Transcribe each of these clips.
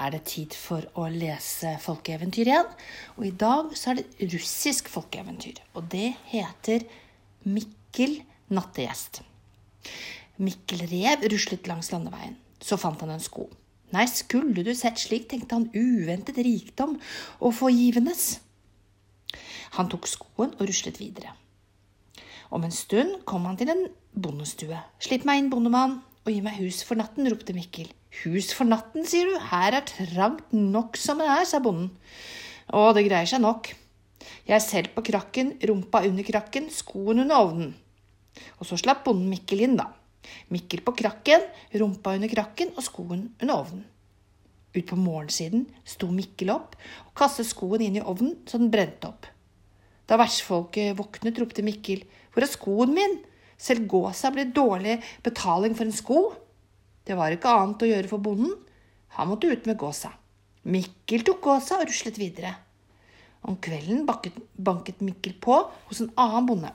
er det tid for å lese folkeeventyr igjen. Og i dag så er det russisk folkeeventyr. Og det heter Mikkel nattegjest. Mikkel rev ruslet langs landeveien. Så fant han en sko. Nei, skulle du sett slik, tenkte han, uventet rikdom og forgivendes. Han tok skoen og ruslet videre. Om en stund kom han til en bondestue. Slipp meg inn, bondemann, og gi meg hus for natten, ropte Mikkel. Hus for natten, sier du, her er trangt nok som det er, sa bonden. Å, det greier seg nok. Jeg selv på krakken, rumpa under krakken, skoen under ovnen. Og så slapp bonden Mikkel inn, da. Mikkel på krakken, rumpa under krakken og skoen under ovnen. Ut på morgensiden sto Mikkel opp og kastet skoen inn i ovnen så den brente opp. Da vertsfolket våknet, ropte Mikkel, hvor er skoen min? Selv gåsa ble dårlig betaling for en sko. Det var ikke annet å gjøre for bonden. Han måtte ut med gåsa. Mikkel tok gåsa og ruslet videre. Om kvelden banket, Mikkel på hos en annen bonde.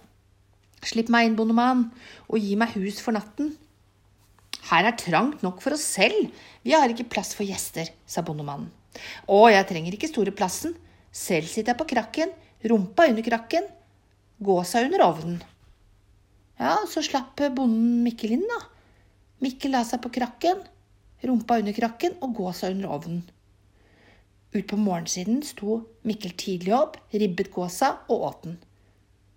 Slipp meg inn, bondemann, og gi meg hus for natten. Her er trangt nok for oss selv, vi har ikke plass for gjester, sa bondemannen. Å, jeg trenger ikke store plassen, selv sitter jeg på krakken, rumpa under krakken, gåsa under ovnen. Ja, så slapp bonden Mikkel inn, da. Mikkel la seg på krakken, rumpa under krakken og gåsa under ovnen. Ut på morgensiden sto Mikkel tidlig opp, ribbet gåsa og åt den.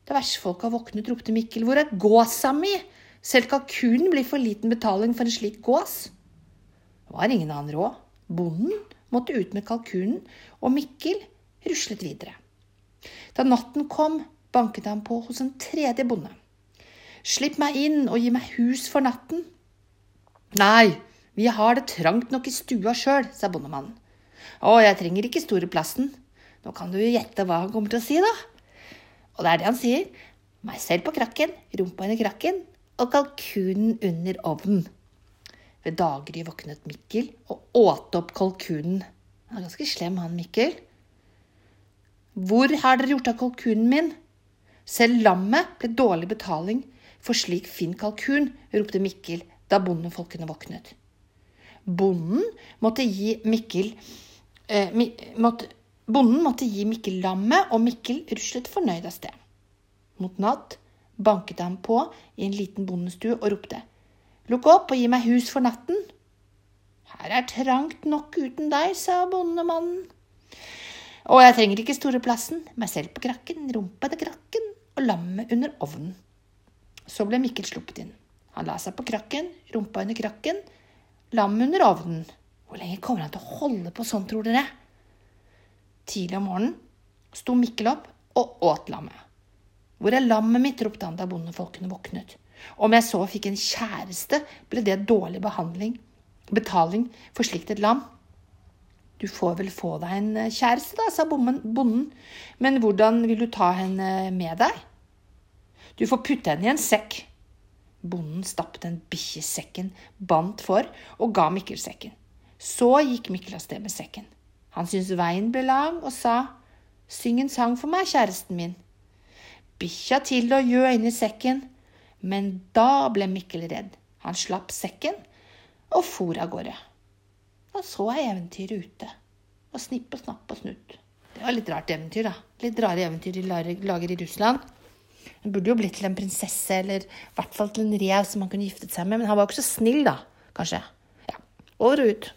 Da vertsfolka våknet, ropte Mikkel, hvor er gåsa mi? Selv kalkunen blir for liten betaling for en slik gås. Det var ingen annen råd. Bonden måtte ut med kalkunen, og Mikkel ruslet videre. Da natten kom, banket han på hos en tredje bonde. Slipp meg inn og gi meg hus for natten. Nei, vi har det trangt nok i stua sjøl, sa bondemannen. Å, jeg trenger ikke store plassen. Nå kan du jo gjette hva han kommer til å si, da. Og det er det han sier. Meg selv på krakken, rumpa under krakken og kalkunen under ovnen. Ved daggry våknet Mikkel og åt opp kalkunen. Han er ganske slem, han Mikkel. Hvor har dere gjort av kalkunen min? Selv lammet ble dårlig betaling for slik finn kalkun, ropte Mikkel da bondefolkene våknet. Bonden måtte gi Mikkel eh, måtte, Bonden måtte gi Mikkel lammet, og Mikkel ruslet fornøyd av sted. Mot natt banket han på i en liten bondestue og ropte. Lukk opp og gi meg hus for natten. Her er trangt nok uten deg, sa bondemannen. Og jeg trenger ikke store plassen, meg selv på krakken, rumpa til krakken og lammet under ovnen. Så ble Mikkel sluppet inn. Han la seg på krakken, rumpa under krakken, lam under ovnen. Hvor lenge kommer han til å holde på sånn, tror dere? Tidlig om morgenen sto Mikkel opp og åt lammet. Hvor er lammet mitt? ropte han da bondefolkene våknet. Om jeg så fikk en kjæreste, ble det dårlig behandling, betaling for slikt et lam. Du får vel få deg en kjæreste, da, sa bonden, men hvordan vil du ta henne med deg? Du får putte henne i en sekk. Bonden stappet en bikkje sekken, bandt for og ga Mikkel sekken. Så gikk Mikkel av sted med sekken. Han syntes veien ble lang og sa, Syng en sang for meg, kjæresten min. Bikkja tillå gjø inni sekken, men da ble Mikkel redd. Han slapp sekken og for av gårde. Og så er eventyret ute. Og snipp og snapp og snutt. Det var litt rart eventyr, da. Litt rare eventyr de lager i Russland. Hun burde jo blitt til en prinsesse, eller i hvert fall til en rev som han kunne giftet seg med. Men han var jo ikke så snill, da, kanskje. Ja, Over og ut.